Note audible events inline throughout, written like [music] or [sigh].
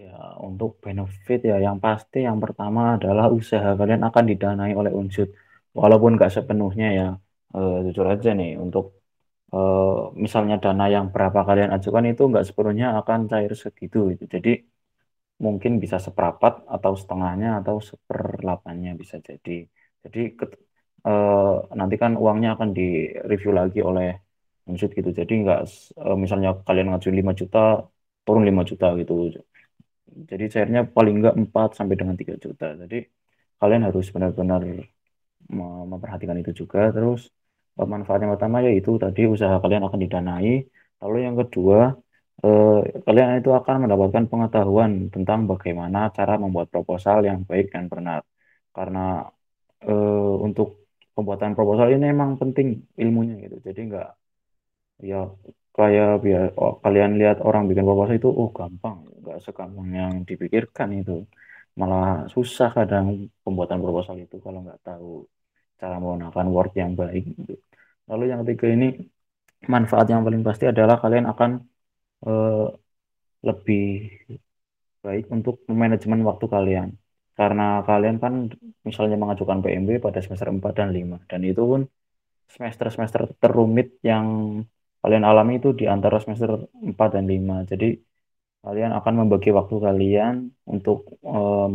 Ya, untuk benefit ya, yang pasti yang pertama adalah usaha kalian akan didanai oleh Unsud. Walaupun nggak sepenuhnya ya, eh, jujur aja nih, untuk eh, misalnya dana yang berapa kalian ajukan itu nggak sepenuhnya akan cair segitu. Gitu. Jadi mungkin bisa seperempat atau setengahnya atau seperlapannya bisa jadi. Jadi eh, nanti kan uangnya akan direview lagi oleh Unsud gitu. Jadi nggak eh, misalnya kalian ngajuin 5 juta, turun 5 juta gitu jadi cairnya paling enggak 4 sampai dengan 3 juta. Jadi kalian harus benar-benar memperhatikan itu juga. Terus manfaat yang pertama yaitu tadi usaha kalian akan didanai. Lalu yang kedua, eh, kalian itu akan mendapatkan pengetahuan tentang bagaimana cara membuat proposal yang baik dan benar. Karena eh, untuk pembuatan proposal ini memang penting ilmunya gitu. Jadi enggak ya kayak biar oh, kalian lihat orang bikin proposal itu oh gampang nggak segampang yang dipikirkan itu malah susah kadang pembuatan proposal itu kalau nggak tahu cara menggunakan Word yang baik gitu. lalu yang ketiga ini manfaat yang paling pasti adalah kalian akan uh, lebih baik untuk manajemen waktu kalian karena kalian kan misalnya mengajukan PMB pada semester 4 dan 5 dan itu pun semester-semester terumit yang kalian alami itu di antara semester 4 dan 5. Jadi kalian akan membagi waktu kalian untuk uh,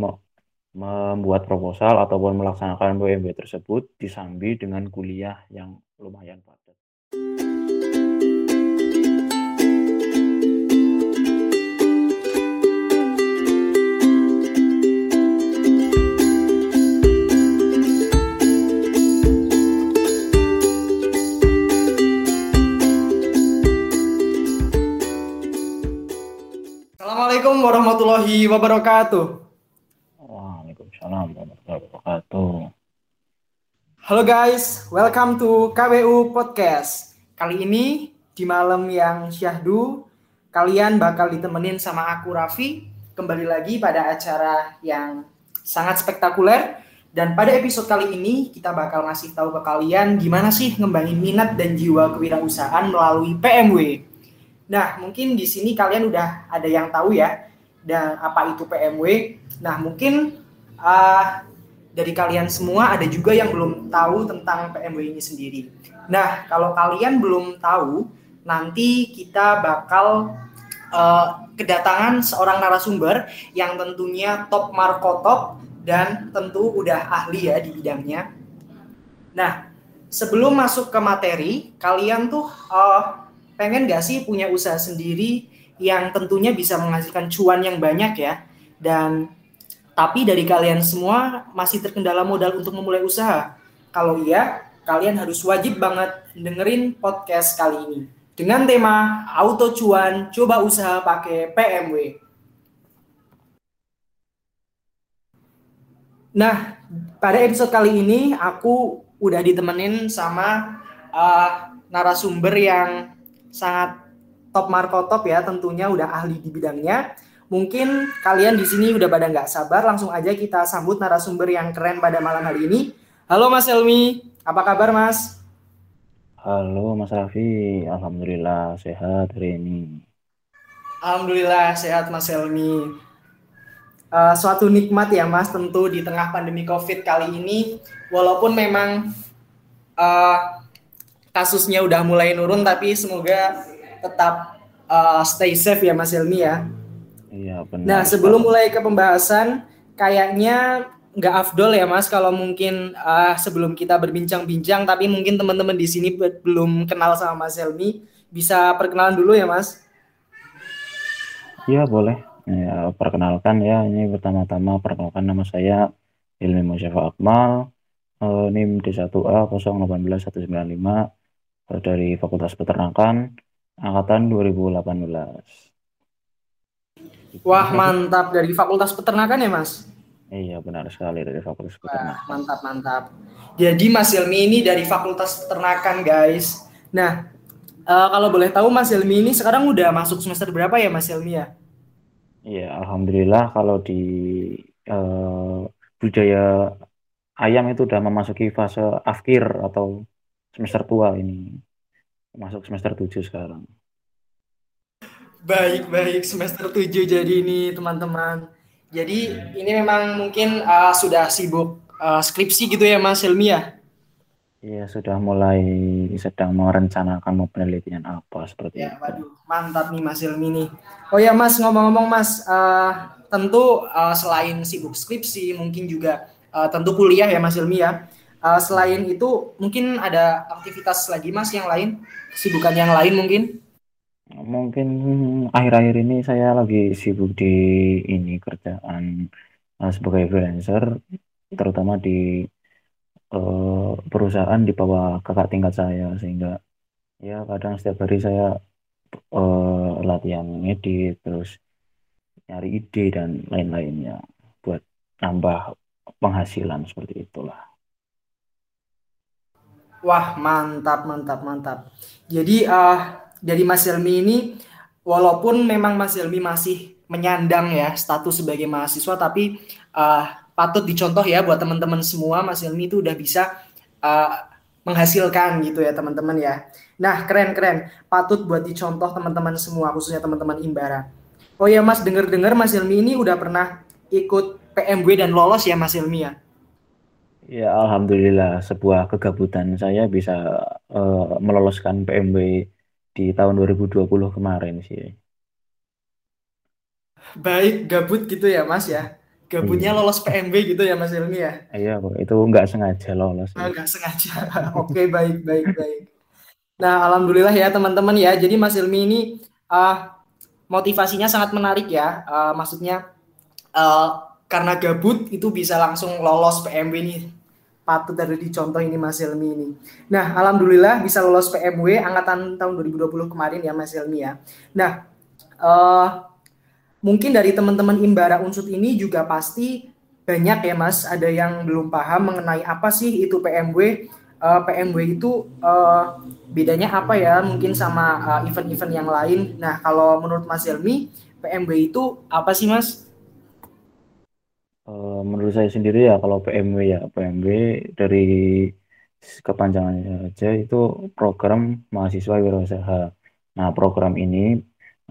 membuat proposal ataupun melaksanakan PMB tersebut disambi dengan kuliah yang lumayan padat. Assalamualaikum warahmatullahi wabarakatuh. Waalaikumsalam warahmatullahi wabarakatuh. Halo guys, welcome to KWU Podcast. Kali ini di malam yang syahdu, kalian bakal ditemenin sama aku Raffi kembali lagi pada acara yang sangat spektakuler dan pada episode kali ini kita bakal ngasih tahu ke kalian gimana sih ngembangin minat dan jiwa kewirausahaan melalui PMW. Nah, mungkin di sini kalian udah ada yang tahu ya, dan apa itu PMW. Nah, mungkin uh, dari kalian semua ada juga yang belum tahu tentang PMW ini sendiri. Nah, kalau kalian belum tahu, nanti kita bakal uh, kedatangan seorang narasumber yang tentunya top markotop dan tentu udah ahli ya di bidangnya. Nah, sebelum masuk ke materi, kalian tuh uh, pengen gak sih punya usaha sendiri yang tentunya bisa menghasilkan cuan yang banyak ya dan tapi dari kalian semua masih terkendala modal untuk memulai usaha. Kalau iya, kalian harus wajib banget dengerin podcast kali ini dengan tema auto cuan coba usaha pakai PMW. Nah, pada episode kali ini aku udah ditemenin sama uh, narasumber yang sangat top Marco top ya, tentunya udah ahli di bidangnya. Mungkin kalian di sini udah pada nggak sabar, langsung aja kita sambut narasumber yang keren pada malam hari ini. Halo Mas Elmi, apa kabar Mas? Halo Mas Raffi, Alhamdulillah sehat hari ini. Alhamdulillah sehat Mas Elmi. Uh, suatu nikmat ya Mas tentu di tengah pandemi COVID kali ini, walaupun memang uh, kasusnya udah mulai nurun tapi semoga tetap uh, stay safe ya Mas Helmi ya. Iya benar. Nah sebelum mulai ke pembahasan kayaknya nggak afdol ya Mas kalau mungkin uh, sebelum kita berbincang-bincang tapi mungkin teman-teman di sini belum kenal sama Mas Helmi bisa perkenalan dulu ya Mas. Iya boleh. Ya, perkenalkan ya ini pertama-tama perkenalkan nama saya Ilmi Musyafa Akmal uh, NIM D1A 018195 dari Fakultas Peternakan angkatan 2018. Wah, mantap dari Fakultas Peternakan ya, Mas? Iya, benar sekali dari Fakultas Peternakan. Wah, mantap, mantap. Jadi Mas Ilmi ini dari Fakultas Peternakan, guys. Nah, uh, kalau boleh tahu Mas Ilmi ini sekarang udah masuk semester berapa ya, Mas Ilmi ya? Iya, alhamdulillah kalau di uh, budaya ayam itu udah memasuki fase akhir atau semester tua ini. Masuk semester 7 sekarang. Baik, baik. Semester 7 jadi ini teman-teman. Jadi ini memang mungkin uh, sudah sibuk uh, skripsi gitu ya Mas Helmi ya? Iya, sudah mulai sedang merencanakan mau penelitian apa seperti ya, itu. Waduh, mantap nih Mas Helmi nih. Oh ya Mas, ngomong-ngomong Mas, uh, tentu uh, selain sibuk skripsi, mungkin juga uh, tentu kuliah ya Mas Helmi ya. Uh, selain itu, mungkin ada aktivitas lagi Mas yang lain? Kesibukan yang lain mungkin? Mungkin akhir-akhir ini saya lagi sibuk di ini kerjaan uh, sebagai freelancer, terutama di uh, perusahaan di bawah kakak tingkat saya, sehingga ya kadang setiap hari saya uh, latihan ngedit, terus nyari ide dan lain-lainnya buat nambah penghasilan seperti itulah. Wah mantap mantap mantap. Jadi uh, dari Mas Helmi ini walaupun memang Mas Helmi masih menyandang ya status sebagai mahasiswa tapi uh, patut dicontoh ya buat teman-teman semua Mas Helmi itu udah bisa uh, menghasilkan gitu ya teman-teman ya. Nah keren-keren patut buat dicontoh teman-teman semua khususnya teman-teman Imbara. Oh ya Mas denger-dengar Mas Helmi ini udah pernah ikut PMW dan lolos ya Mas Helmi ya. Ya alhamdulillah sebuah kegabutan saya bisa uh, meloloskan PMW di tahun 2020 kemarin sih. Baik, gabut gitu ya Mas ya. Gabutnya iya. lolos PMB gitu ya Mas Ilmi ya. Iya, itu nggak sengaja lolos. Nah, nggak sengaja. [laughs] Oke, baik, baik, baik. Nah, alhamdulillah ya teman-teman ya. Jadi Mas Ilmi ini uh, motivasinya sangat menarik ya. Uh, maksudnya uh, karena gabut itu bisa langsung lolos PMB nih patut dari dicontoh ini Mas Helmi ini. Nah, alhamdulillah bisa lolos PMW angkatan tahun 2020 kemarin ya Mas Helmi ya. Nah, uh, mungkin dari teman-teman Imbara Unsut ini juga pasti banyak ya Mas, ada yang belum paham mengenai apa sih itu PMW. Uh, eh, PMW itu uh, bedanya apa ya mungkin sama event-event uh, yang lain. Nah, kalau menurut Mas Helmi, PMW itu apa sih Mas? Eh, menurut saya sendiri ya kalau PMW ya PMW dari kepanjangannya saja itu program mahasiswa wirausaha. Nah program ini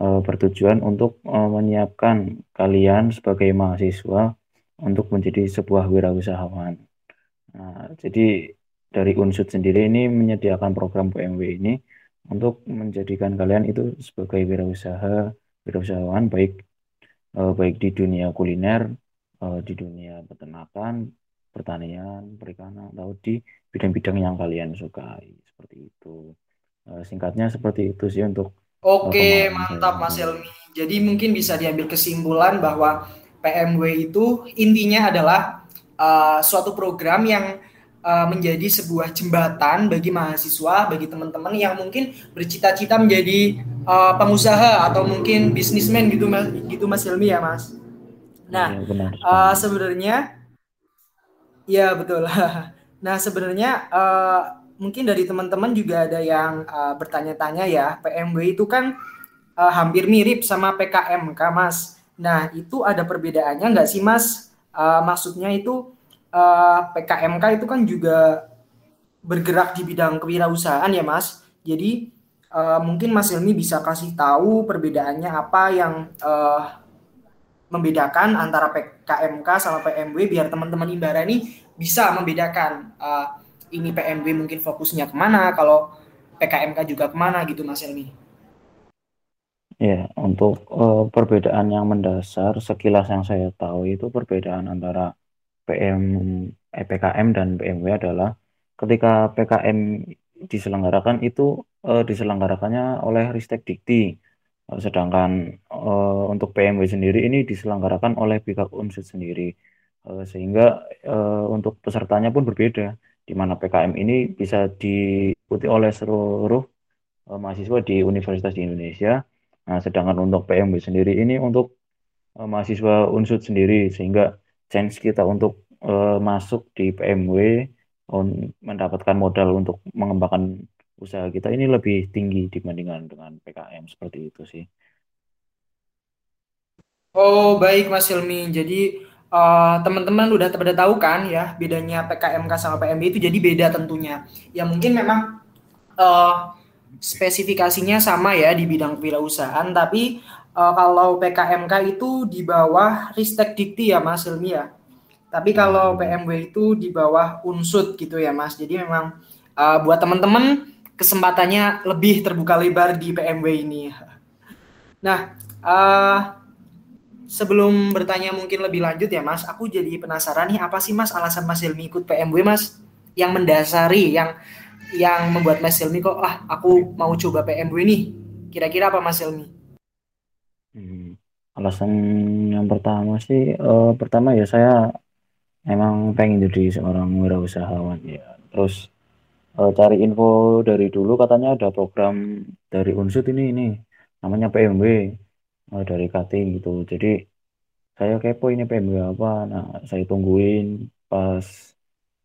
uh, bertujuan untuk uh, menyiapkan kalian sebagai mahasiswa untuk menjadi sebuah wirausahawan. Nah, jadi dari Unsut sendiri ini menyediakan program PMW ini untuk menjadikan kalian itu sebagai wirausaha, wirausahawan baik baik di dunia kuliner uh, di dunia peternakan, pertanian, perikanan, atau di bidang-bidang yang kalian sukai seperti itu. Uh, singkatnya seperti itu sih untuk Oke, mantap Mas Helmi. Jadi mungkin bisa diambil kesimpulan bahwa PMW itu intinya adalah uh, suatu program yang uh, menjadi sebuah jembatan bagi mahasiswa, bagi teman-teman yang mungkin bercita-cita menjadi uh, pengusaha atau mungkin bisnismen gitu gitu Mas Helmi ya Mas. Nah, ya, benar. Uh, sebenarnya ya betul. [laughs] nah, sebenarnya uh, mungkin dari teman-teman juga ada yang uh, bertanya-tanya ya, PMW itu kan uh, hampir mirip sama PKMK, Mas. Nah, itu ada perbedaannya nggak sih, Mas? Uh, maksudnya itu uh, PKMK itu kan juga bergerak di bidang kewirausahaan ya, Mas. Jadi uh, mungkin Mas Ilmi bisa kasih tahu perbedaannya apa yang uh, membedakan antara PKMK sama PMW biar teman-teman Imbara ini bisa membedakan uh, ini PMW mungkin fokusnya ke mana, kalau PKMK juga ke mana gitu Mas Elmi. Ya, untuk uh, perbedaan yang mendasar sekilas yang saya tahu itu perbedaan antara PM, eh, PKM dan PMW adalah ketika PKM diselenggarakan itu uh, diselenggarakannya oleh Ristek Dikti Sedangkan uh, untuk PMW sendiri ini diselenggarakan oleh pihak unsur sendiri, uh, sehingga uh, untuk pesertanya pun berbeda, di mana PKM ini bisa diikuti oleh seluruh uh, mahasiswa di universitas di Indonesia. Nah, sedangkan untuk PMW sendiri ini untuk uh, mahasiswa unsur sendiri, sehingga chance kita untuk uh, masuk di PMW mendapatkan modal untuk mengembangkan usaha kita ini lebih tinggi dibandingkan dengan PKM seperti itu sih. Oh baik Mas Hilmi, jadi uh, teman-teman udah pada tahu kan ya bedanya PKMK sama PMB itu jadi beda tentunya. Ya mungkin memang uh, spesifikasinya sama ya di bidang kewirausahaan, tapi uh, kalau PKMK itu di bawah Ristek Dikti ya Mas Hilmi ya. Tapi kalau PMW itu di bawah Unsut gitu ya Mas. Jadi memang uh, buat teman-teman kesempatannya lebih terbuka lebar di PMW ini. Nah, uh, sebelum bertanya mungkin lebih lanjut ya Mas, aku jadi penasaran nih apa sih Mas alasan Mas Hilmi ikut PMW Mas yang mendasari yang yang membuat Mas Hilmi kok ah aku mau coba PMW nih. Kira-kira apa Mas Hilmi? Hmm, alasan yang pertama sih uh, pertama ya saya emang pengen jadi seorang wirausahawan ya. Terus uh, cari info dari dulu katanya ada program dari Unsut ini ini namanya PMW uh, dari KT gitu. Jadi saya kepo ini PMW apa. Nah saya tungguin pas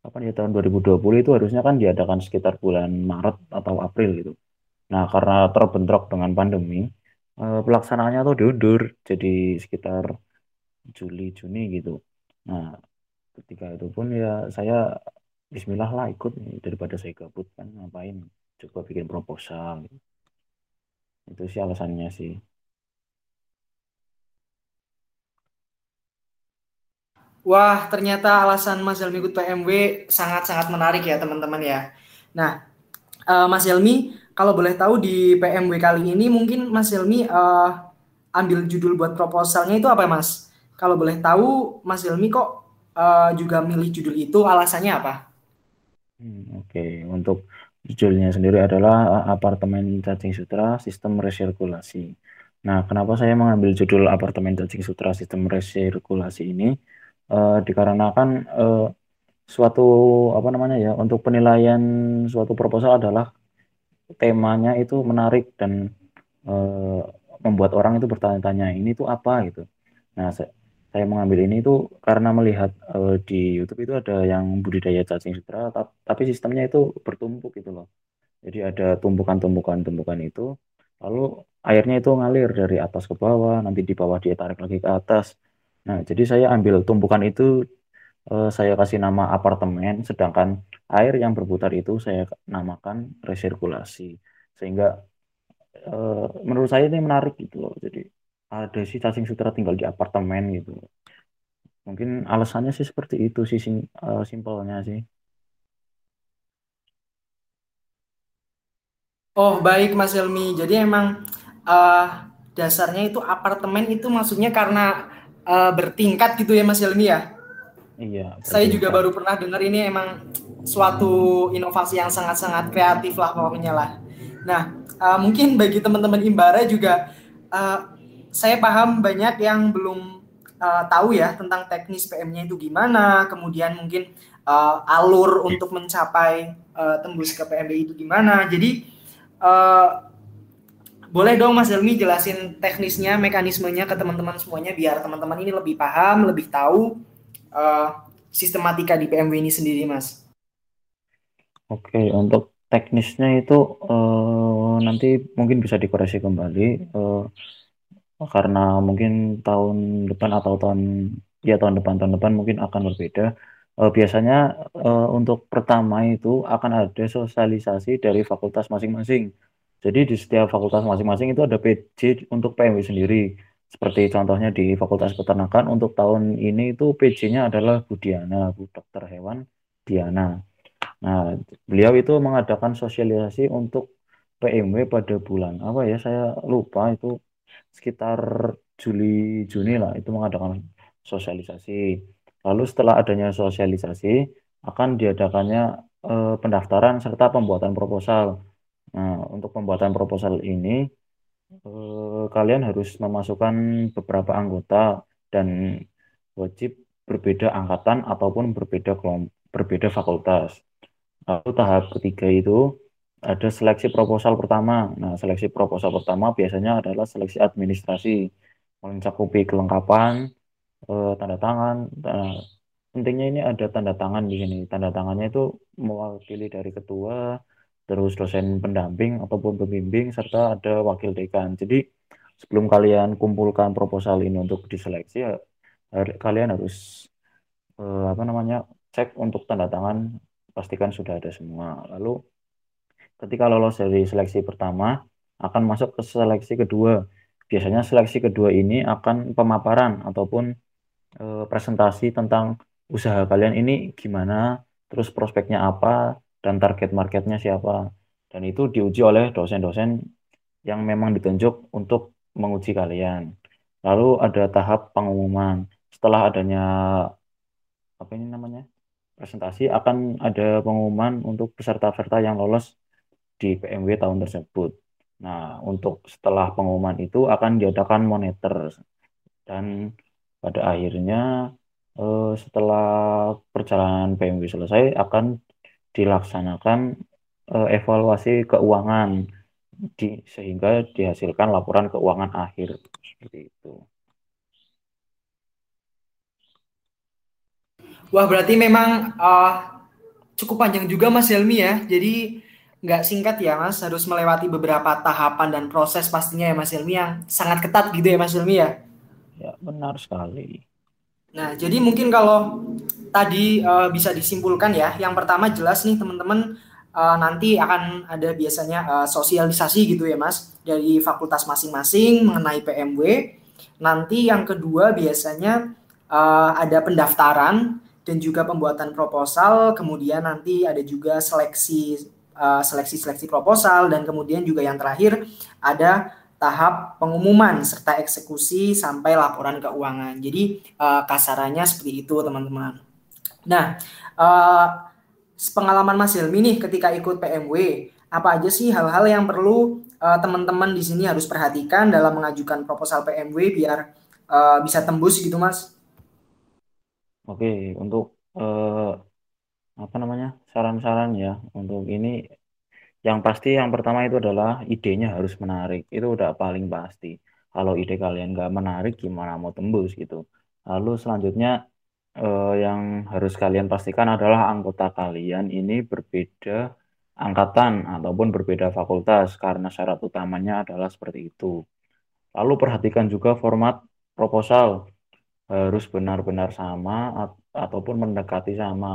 apa ya tahun 2020 itu harusnya kan diadakan sekitar bulan Maret atau April gitu. Nah karena terbentrok dengan pandemi eh, pelaksanaannya tuh diundur jadi sekitar Juli Juni gitu. Nah ketika itu pun ya saya Bismillah lah ikut daripada saya gabut kan ngapain coba bikin proposal gitu. itu sih alasannya sih Wah, ternyata alasan Mas Helmi ikut PMW sangat-sangat menarik ya teman-teman ya. Nah, uh, Mas Helmi, kalau boleh tahu di PMW kali ini mungkin Mas Helmi uh, ambil judul buat proposalnya itu apa Mas? Kalau boleh tahu Mas Helmi kok uh, juga milih judul itu, alasannya apa? Hmm, Oke, untuk judulnya sendiri adalah Apartemen Cacing Sutra Sistem Resirkulasi. Nah, kenapa saya mengambil judul Apartemen Cacing Sutra Sistem Resirkulasi ini? uh, dikarenakan uh, suatu apa namanya ya untuk penilaian suatu proposal adalah temanya itu menarik dan membuat orang itu bertanya-tanya ini tuh apa gitu. Nah saya, saya mengambil ini itu karena melihat uh, di YouTube itu ada yang budidaya cacing sutra tapi sistemnya itu bertumpuk gitu loh. Jadi ada tumpukan-tumpukan tumpukan itu lalu airnya itu ngalir dari atas ke bawah nanti di bawah dia tarik lagi ke atas Nah, jadi saya ambil tumpukan itu, eh, saya kasih nama apartemen, sedangkan air yang berputar itu saya namakan resirkulasi. Sehingga eh, menurut saya ini menarik gitu loh. Jadi ada si cacing sutra tinggal di apartemen gitu. Mungkin alasannya sih seperti itu sih sim, uh, simpelnya sih. Oh, baik Mas Helmi. Jadi emang uh, dasarnya itu apartemen itu maksudnya karena uh, bertingkat gitu ya Mas Helmi ya. Iya. Saya juga baru pernah dengar ini emang suatu inovasi yang sangat-sangat kreatif lah pokoknya lah. Nah, uh, mungkin bagi teman-teman Imbara juga uh, saya paham banyak yang belum uh, tahu ya tentang teknis PM-nya itu gimana, kemudian mungkin uh, alur untuk mencapai uh, tembus ke PMB itu gimana. Jadi uh, boleh dong Mas Helmi jelasin teknisnya, mekanismenya ke teman-teman semuanya biar teman-teman ini lebih paham, lebih tahu uh, sistematika di PMW ini sendiri, Mas. Oke, untuk teknisnya itu uh, nanti mungkin bisa dikoreksi kembali uh, karena mungkin tahun depan atau tahun ya tahun depan tahun depan mungkin akan berbeda. Uh, biasanya uh, untuk pertama itu akan ada sosialisasi dari fakultas masing-masing jadi di setiap fakultas masing-masing itu ada PJ untuk PMW sendiri. Seperti contohnya di Fakultas Peternakan untuk tahun ini itu PJ-nya adalah Bu Diana, Bu Dokter Hewan Diana. Nah, beliau itu mengadakan sosialisasi untuk PMW pada bulan apa ya saya lupa itu sekitar Juli Juni lah itu mengadakan sosialisasi. Lalu setelah adanya sosialisasi akan diadakannya eh, pendaftaran serta pembuatan proposal. Nah, untuk pembuatan proposal ini, eh, kalian harus memasukkan beberapa anggota dan wajib berbeda angkatan ataupun berbeda kelompok, berbeda fakultas. Lalu tahap ketiga itu ada seleksi proposal pertama. Nah, seleksi proposal pertama biasanya adalah seleksi administrasi, mencakupi kelengkapan, eh, tanda tangan. Nah, pentingnya ini ada tanda tangan di sini. Tanda tangannya itu mewakili dari ketua, terus dosen pendamping ataupun pembimbing serta ada wakil dekan. Jadi sebelum kalian kumpulkan proposal ini untuk diseleksi ya, kalian harus eh, apa namanya cek untuk tanda tangan pastikan sudah ada semua. Lalu ketika lolos dari seleksi pertama akan masuk ke seleksi kedua. Biasanya seleksi kedua ini akan pemaparan ataupun e, presentasi tentang usaha kalian ini gimana, terus prospeknya apa, dan target marketnya siapa. Dan itu diuji oleh dosen-dosen yang memang ditunjuk untuk menguji kalian. Lalu ada tahap pengumuman. Setelah adanya apa ini namanya? presentasi akan ada pengumuman untuk peserta-peserta yang lolos di PMW tahun tersebut. Nah, untuk setelah pengumuman itu akan diadakan monitor dan pada akhirnya eh, setelah perjalanan PMW selesai akan dilaksanakan eh, evaluasi keuangan di, sehingga dihasilkan laporan keuangan akhir seperti itu. Wah berarti memang uh, cukup panjang juga Mas Helmi ya. Jadi nggak singkat ya Mas, harus melewati beberapa tahapan dan proses pastinya ya Mas Helmi yang sangat ketat gitu ya Mas Helmi ya. Ya benar sekali. Nah jadi mungkin kalau tadi uh, bisa disimpulkan ya, yang pertama jelas nih teman-teman uh, nanti akan ada biasanya uh, sosialisasi gitu ya Mas dari fakultas masing-masing mengenai PMW. Nanti yang kedua biasanya uh, ada pendaftaran dan juga pembuatan proposal, kemudian nanti ada juga seleksi uh, seleksi-seleksi proposal dan kemudian juga yang terakhir ada tahap pengumuman serta eksekusi sampai laporan keuangan. Jadi uh, kasarannya seperti itu teman-teman. Nah, uh, pengalaman Mas Helmi nih ketika ikut PMW, apa aja sih hal-hal yang perlu teman-teman uh, di sini harus perhatikan dalam mengajukan proposal PMW biar uh, bisa tembus gitu Mas? Oke, untuk eh, apa namanya saran-saran ya untuk ini yang pasti yang pertama itu adalah idenya harus menarik. Itu udah paling pasti. Kalau ide kalian nggak menarik, gimana mau tembus gitu. Lalu selanjutnya eh, yang harus kalian pastikan adalah anggota kalian ini berbeda angkatan ataupun berbeda fakultas karena syarat utamanya adalah seperti itu. Lalu perhatikan juga format proposal harus benar-benar sama ataupun mendekati sama.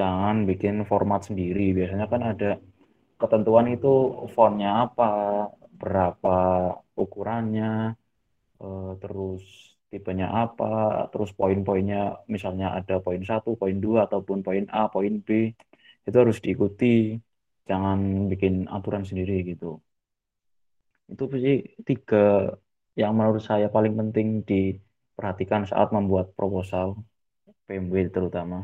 Jangan bikin format sendiri. Biasanya kan ada ketentuan itu fontnya apa, berapa ukurannya, eh, terus tipenya apa, terus poin-poinnya misalnya ada poin satu, poin dua ataupun poin A, poin B. Itu harus diikuti. Jangan bikin aturan sendiri gitu. Itu sih tiga yang menurut saya paling penting di perhatikan saat membuat proposal PMW terutama.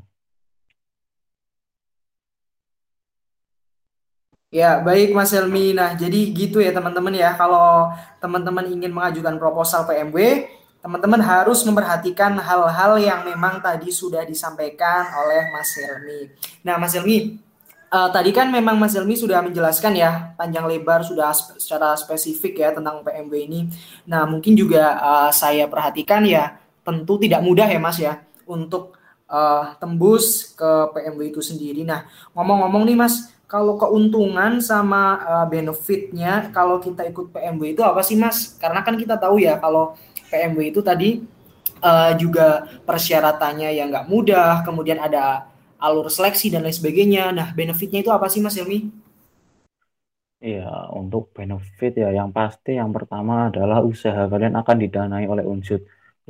Ya, baik Mas Helmi. Nah, jadi gitu ya teman-teman ya. Kalau teman-teman ingin mengajukan proposal PMW, teman-teman harus memperhatikan hal-hal yang memang tadi sudah disampaikan oleh Mas Helmi. Nah, Mas Helmi, uh, tadi kan memang Mas Helmi sudah menjelaskan ya panjang lebar sudah secara spesifik ya tentang PMW ini. Nah mungkin juga uh, saya perhatikan ya tentu tidak mudah ya Mas ya untuk uh, tembus ke PMW itu sendiri. Nah ngomong-ngomong nih Mas, kalau keuntungan sama uh, benefitnya kalau kita ikut PMW itu apa sih Mas? Karena kan kita tahu ya kalau PMW itu tadi uh, juga persyaratannya yang nggak mudah, kemudian ada alur seleksi dan lain sebagainya. Nah, benefitnya itu apa sih Mas Helmi? Iya, untuk benefit ya yang pasti yang pertama adalah usaha kalian akan didanai oleh unsur.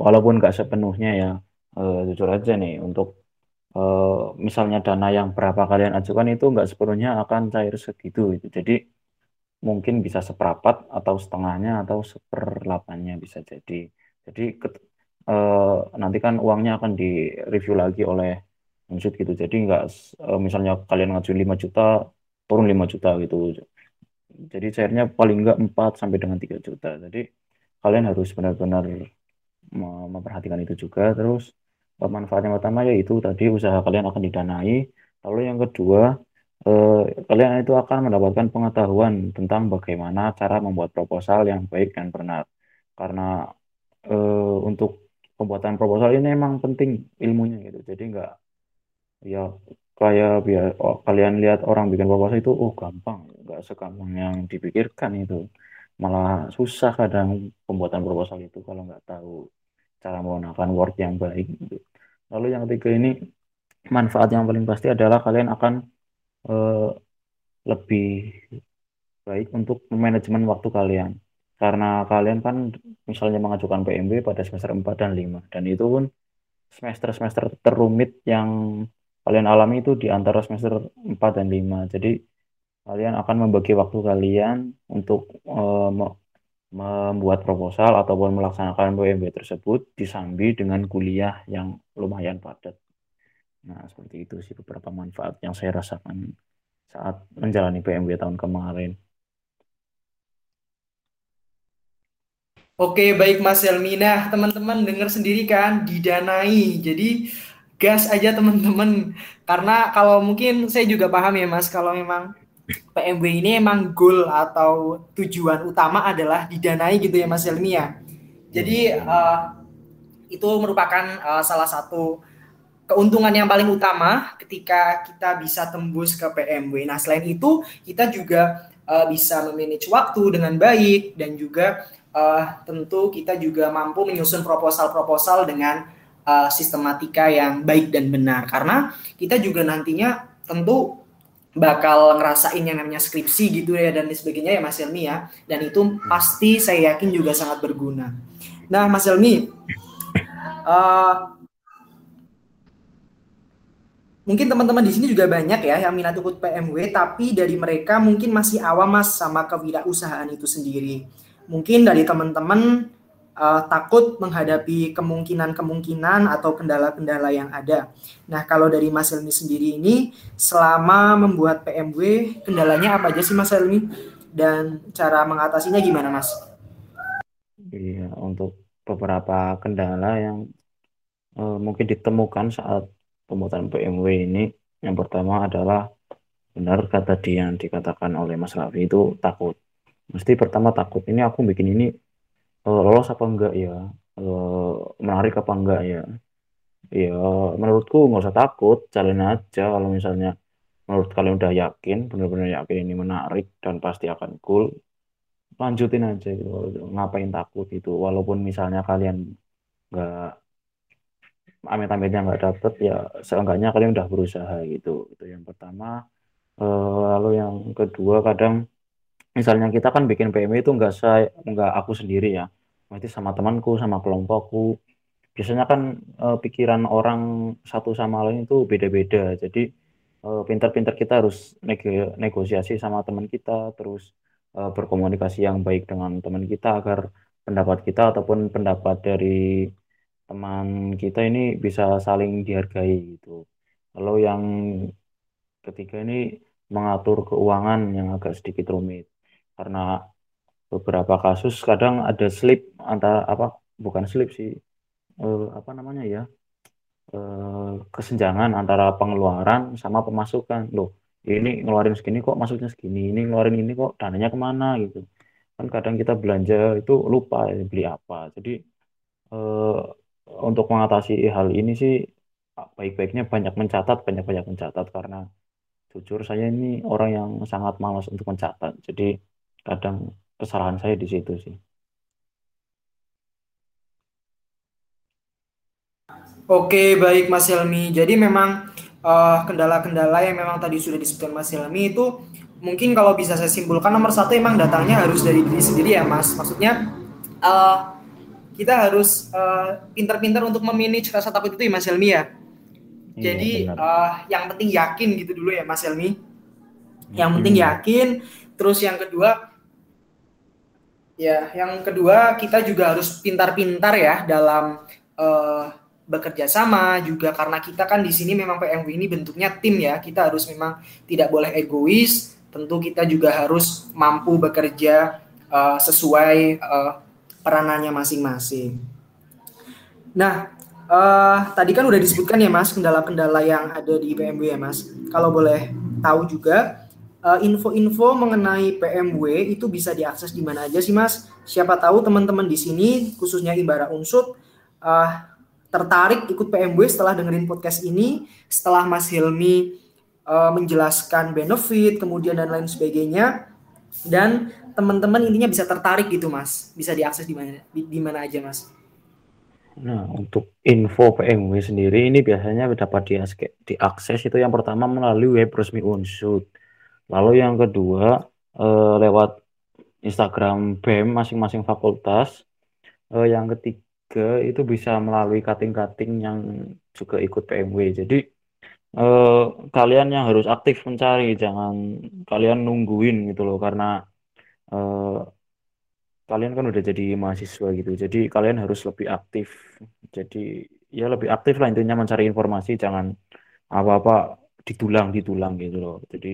Walaupun nggak sepenuhnya ya, uh, jujur aja nih, untuk uh, misalnya dana yang berapa kalian ajukan itu nggak sepenuhnya akan cair segitu. Gitu. Jadi mungkin bisa seperapat atau setengahnya atau seperlapannya bisa jadi. Jadi uh, nanti kan uangnya akan direview lagi oleh maksud gitu jadi nggak uh, misalnya kalian ngajuin 5 juta turun 5 juta gitu jadi cairnya paling nggak 4 sampai dengan 3 juta jadi kalian harus benar-benar memperhatikan itu juga terus manfaat yang pertama yaitu tadi usaha kalian akan didanai. Lalu yang kedua eh, kalian itu akan mendapatkan pengetahuan tentang bagaimana cara membuat proposal yang baik dan benar. Karena eh, untuk pembuatan proposal ini memang penting ilmunya gitu. Jadi nggak ya kayak biar oh, kalian lihat orang bikin proposal itu oh gampang. Nggak segampang yang dipikirkan itu. Malah susah kadang pembuatan proposal itu kalau nggak tahu cara menggunakan Word yang baik gitu. lalu yang ketiga ini manfaat yang paling pasti adalah kalian akan eh, lebih baik untuk manajemen waktu kalian. Karena kalian kan misalnya mengajukan PMB pada semester 4 dan 5 dan itu pun semester-semester terumit yang kalian alami itu di antara semester 4 dan 5. Jadi kalian akan membagi waktu kalian untuk uh, membuat proposal ataupun melaksanakan PMB tersebut disambi dengan kuliah yang lumayan padat. Nah, seperti itu sih beberapa manfaat yang saya rasakan saat menjalani PMB tahun kemarin. Oke, baik Mas Helmi. Nah, teman-teman dengar sendiri kan, didanai. Jadi, gas aja teman-teman. Karena kalau mungkin saya juga paham ya Mas, kalau memang PMW ini emang goal atau tujuan utama adalah didanai gitu ya Mas Helmi ya. Jadi, uh, itu merupakan uh, salah satu keuntungan yang paling utama ketika kita bisa tembus ke PMW. Nah, selain itu, kita juga uh, bisa memanage waktu dengan baik dan juga uh, tentu kita juga mampu menyusun proposal-proposal dengan uh, sistematika yang baik dan benar karena kita juga nantinya tentu bakal ngerasain yang namanya skripsi gitu ya dan sebagainya ya Mas Elmi ya dan itu pasti saya yakin juga sangat berguna. Nah Mas Elmi, uh, mungkin teman-teman di sini juga banyak ya yang minat ikut PMW tapi dari mereka mungkin masih awam mas sama kewirausahaan itu sendiri mungkin dari teman-teman uh, takut menghadapi kemungkinan-kemungkinan atau kendala-kendala yang ada. Nah, kalau dari Mas Elmi sendiri ini, selama membuat PMW, kendalanya apa aja sih Mas Elmi? Dan cara mengatasinya gimana Mas? Iya, untuk beberapa kendala yang uh, mungkin ditemukan saat pembuatan PMW ini, yang pertama adalah benar kata dia yang dikatakan oleh Mas Raffi itu takut mesti pertama takut ini aku bikin ini lolos apa enggak ya? Uh, menarik apa enggak ya? Ya menurutku nggak usah takut jalan aja. Kalau misalnya menurut kalian udah yakin benar-benar yakin ini menarik dan pasti akan cool lanjutin aja gitu. Ngapain takut itu walaupun misalnya kalian nggak amit-amitnya nggak dapet ya seenggaknya kalian udah berusaha gitu. Itu yang pertama. Uh, lalu yang kedua kadang misalnya kita kan bikin PMI itu enggak saya enggak aku sendiri ya. Berarti sama temanku sama kelompokku. Biasanya kan e, pikiran orang satu sama lain itu beda-beda. Jadi e, pintar-pintar kita harus negosiasi sama teman kita terus e, berkomunikasi yang baik dengan teman kita agar pendapat kita ataupun pendapat dari teman kita ini bisa saling dihargai gitu. Kalau yang ketiga ini mengatur keuangan yang agak sedikit rumit karena beberapa kasus kadang ada slip antara apa bukan slip sih eh, apa namanya ya eh, kesenjangan antara pengeluaran sama pemasukan. Loh ini ngeluarin segini kok masuknya segini ini ngeluarin ini kok dananya ke mana gitu. Kan kadang kita belanja itu lupa ya, beli apa. Jadi eh, untuk mengatasi hal ini sih baik-baiknya banyak mencatat banyak-banyak mencatat. Karena jujur saya ini orang yang sangat malas untuk mencatat. Jadi kadang kesalahan saya di situ sih. Oke, baik Mas Helmi. Jadi memang kendala eh, kendala-kendala yang memang tadi sudah disebutkan Mas Helmi itu mungkin kalau bisa saya simpulkan nomor satu emang datangnya harus dari diri sendiri ya Mas. Maksudnya uh, kita harus uh, pintar-pintar untuk memanage rasa takut itu ya Mas Helmi ya. Iya, Jadi uh, yang penting yakin gitu dulu ya Mas Helmi. Yang penting yakin. Terus yang kedua Ya, yang kedua kita juga harus pintar-pintar ya dalam uh, bekerja sama juga karena kita kan di sini memang PMW ini bentuknya tim ya. Kita harus memang tidak boleh egois. Tentu kita juga harus mampu bekerja uh, sesuai uh, peranannya masing-masing. Nah, uh, tadi kan udah disebutkan ya Mas kendala-kendala yang ada di PMW ya Mas. Kalau boleh tahu juga info-info mengenai PMW itu bisa diakses di mana aja sih Mas? Siapa tahu teman-teman di sini khususnya Ibarat Unsut uh, tertarik ikut PMW setelah dengerin podcast ini, setelah Mas Hilmi uh, menjelaskan benefit, kemudian dan lain sebagainya, dan teman-teman intinya bisa tertarik gitu Mas, bisa diakses di mana di mana aja Mas? Nah, untuk info PMW sendiri ini biasanya dapat diakses itu yang pertama melalui web resmi Unsut Lalu yang kedua uh, lewat Instagram BEM masing-masing fakultas. Uh, yang ketiga itu bisa melalui cutting-cutting yang juga ikut PMW. Jadi uh, kalian yang harus aktif mencari, jangan kalian nungguin gitu loh karena uh, kalian kan udah jadi mahasiswa gitu. Jadi kalian harus lebih aktif. Jadi ya lebih aktif lah intinya mencari informasi, jangan apa-apa ditulang-ditulang gitu loh. Jadi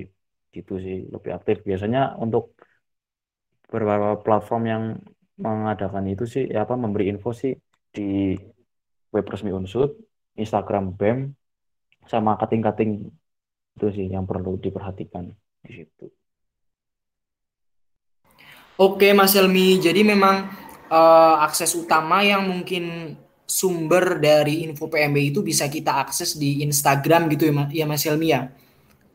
gitu sih lebih aktif. Biasanya untuk beberapa platform yang mengadakan itu sih ya apa memberi info sih di web resmi Unsud, Instagram BEM sama cutting-cutting itu sih yang perlu diperhatikan di situ. Oke Mas Helmi, jadi memang uh, akses utama yang mungkin sumber dari info PMB itu bisa kita akses di Instagram gitu ya, ya Mas Helmi ya.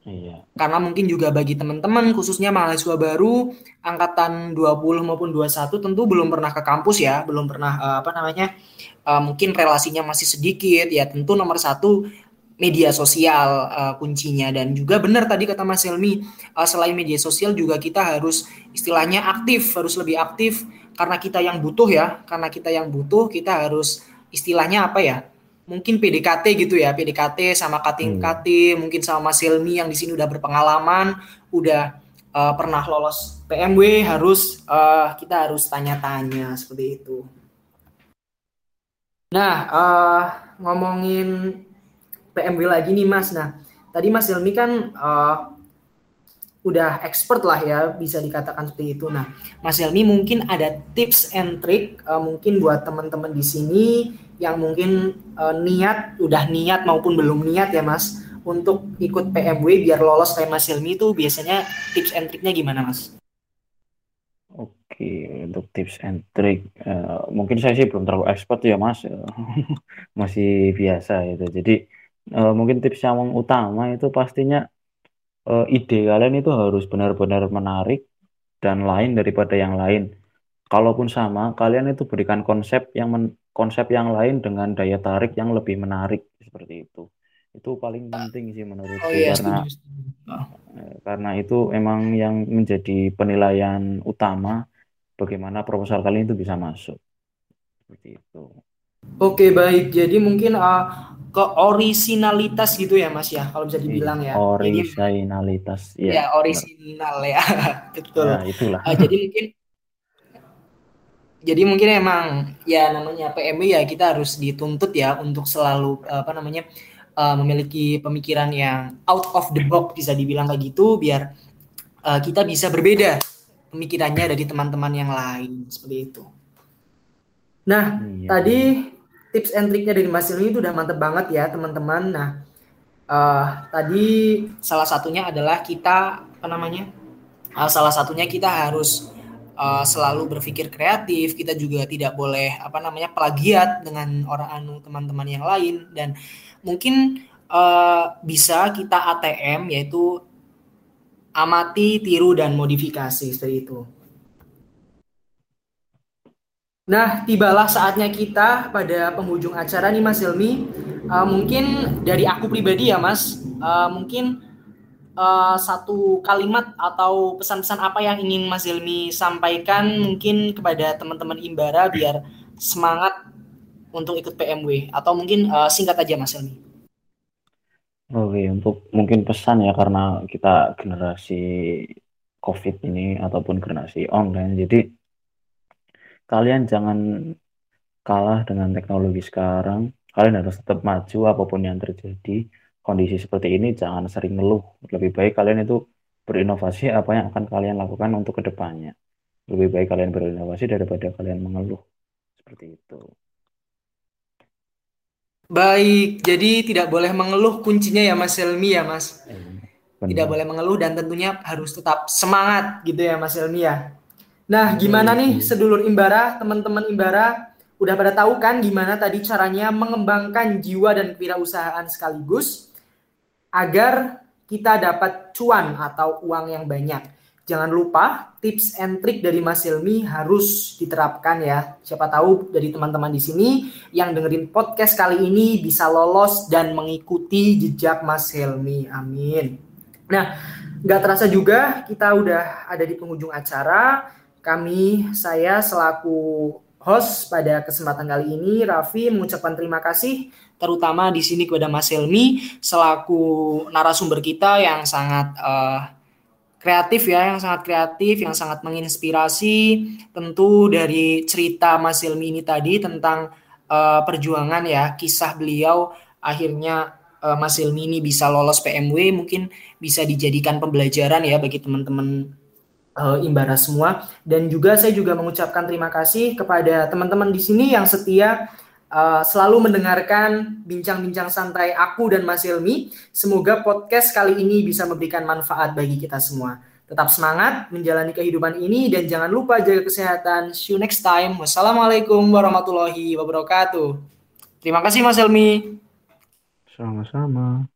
Iya. Karena mungkin juga bagi teman-teman khususnya mahasiswa baru angkatan 20 maupun 21 tentu belum pernah ke kampus ya, belum pernah uh, apa namanya? Uh, mungkin relasinya masih sedikit ya. Tentu nomor satu media sosial uh, kuncinya dan juga benar tadi kata Mas Helmi uh, selain media sosial juga kita harus istilahnya aktif harus lebih aktif karena kita yang butuh ya karena kita yang butuh kita harus istilahnya apa ya mungkin PDKT gitu ya PDKT sama kating KT hmm. mungkin sama Mas Helmi yang di sini udah berpengalaman udah uh, pernah lolos PMW harus uh, kita harus tanya-tanya seperti itu nah uh, ngomongin PMW lagi nih Mas. Nah, tadi Mas Hilmi kan uh, udah expert lah ya bisa dikatakan seperti itu. Nah, Mas Hilmi mungkin ada tips and trick uh, mungkin buat teman-teman di sini yang mungkin uh, niat udah niat maupun belum niat ya Mas untuk ikut PMW biar lolos kayak Mas Hilmi itu biasanya tips and tricknya gimana Mas? Oke, untuk tips and trick, uh, mungkin saya sih belum terlalu expert ya mas, [laughs] masih biasa itu. Jadi uh, mungkin tips yang utama itu pastinya uh, ide kalian itu harus benar-benar menarik dan lain daripada yang lain. Kalaupun sama, kalian itu berikan konsep yang men konsep yang lain dengan daya tarik yang lebih menarik seperti itu. Itu paling penting sih menurutku oh, iya, karena oh. karena itu emang yang menjadi penilaian utama bagaimana proposal kalian itu bisa masuk. Seperti itu. Oke baik, jadi mungkin uh, ke originalitas gitu ya Mas ya, kalau bisa dibilang ya. Originalitas, ya. Ya original ya, betul. Ya, itulah. Uh, jadi mungkin, jadi mungkin emang ya namanya PMI ya kita harus dituntut ya untuk selalu apa namanya uh, memiliki pemikiran yang out of the box bisa dibilang kayak gitu, biar uh, kita bisa berbeda pemikirannya dari teman-teman yang lain seperti itu. Nah, iya. tadi tips and triknya dari Mas Ilmi itu udah mantep banget ya teman-teman. Nah, uh, tadi salah satunya adalah kita apa namanya? Uh, salah satunya kita harus uh, selalu berpikir kreatif. Kita juga tidak boleh apa namanya plagiat dengan orang anu teman-teman yang lain dan mungkin uh, bisa kita ATM yaitu amati, tiru dan modifikasi seperti itu. Nah, tibalah saatnya kita pada penghujung acara nih Mas Hilmi. Uh, mungkin dari aku pribadi ya Mas, uh, mungkin uh, satu kalimat atau pesan-pesan apa yang ingin Mas Hilmi sampaikan mungkin kepada teman-teman Imbara biar semangat untuk ikut PMW atau mungkin uh, singkat aja Mas Hilmi. Oke, untuk mungkin pesan ya karena kita generasi COVID ini ataupun generasi online, jadi kalian jangan kalah dengan teknologi sekarang. Kalian harus tetap maju apa pun yang terjadi. Kondisi seperti ini jangan sering ngeluh. Lebih baik kalian itu berinovasi apa yang akan kalian lakukan untuk ke depannya. Lebih baik kalian berinovasi daripada kalian mengeluh. Seperti itu. Baik, jadi tidak boleh mengeluh kuncinya ya Mas Helmi ya Mas. Eh, tidak boleh mengeluh dan tentunya harus tetap semangat gitu ya Mas Helmi ya. Nah, gimana nih sedulur Imbara, teman-teman Imbara, udah pada tahu kan gimana tadi caranya mengembangkan jiwa dan kewirausahaan sekaligus agar kita dapat cuan atau uang yang banyak. Jangan lupa tips and trick dari Mas Hilmi harus diterapkan ya. Siapa tahu dari teman-teman di sini yang dengerin podcast kali ini bisa lolos dan mengikuti jejak Mas Hilmi. Amin. Nah, Gak terasa juga kita udah ada di penghujung acara. Kami, saya selaku host pada kesempatan kali ini, Raffi mengucapkan terima kasih terutama di sini kepada Mas Helmi selaku narasumber kita yang sangat uh, kreatif ya, yang sangat kreatif, yang sangat menginspirasi. Tentu dari cerita Mas Helmi ini tadi tentang uh, perjuangan ya, kisah beliau akhirnya uh, Mas Helmi ini bisa lolos PMW mungkin bisa dijadikan pembelajaran ya bagi teman-teman uh, Imbara semua dan juga saya juga mengucapkan terima kasih kepada teman-teman di sini yang setia uh, selalu mendengarkan bincang-bincang santai aku dan Mas Hilmi. Semoga podcast kali ini bisa memberikan manfaat bagi kita semua. Tetap semangat menjalani kehidupan ini dan jangan lupa jaga kesehatan. See you next time. Wassalamualaikum warahmatullahi wabarakatuh. Terima kasih Mas Helmi. Sama-sama.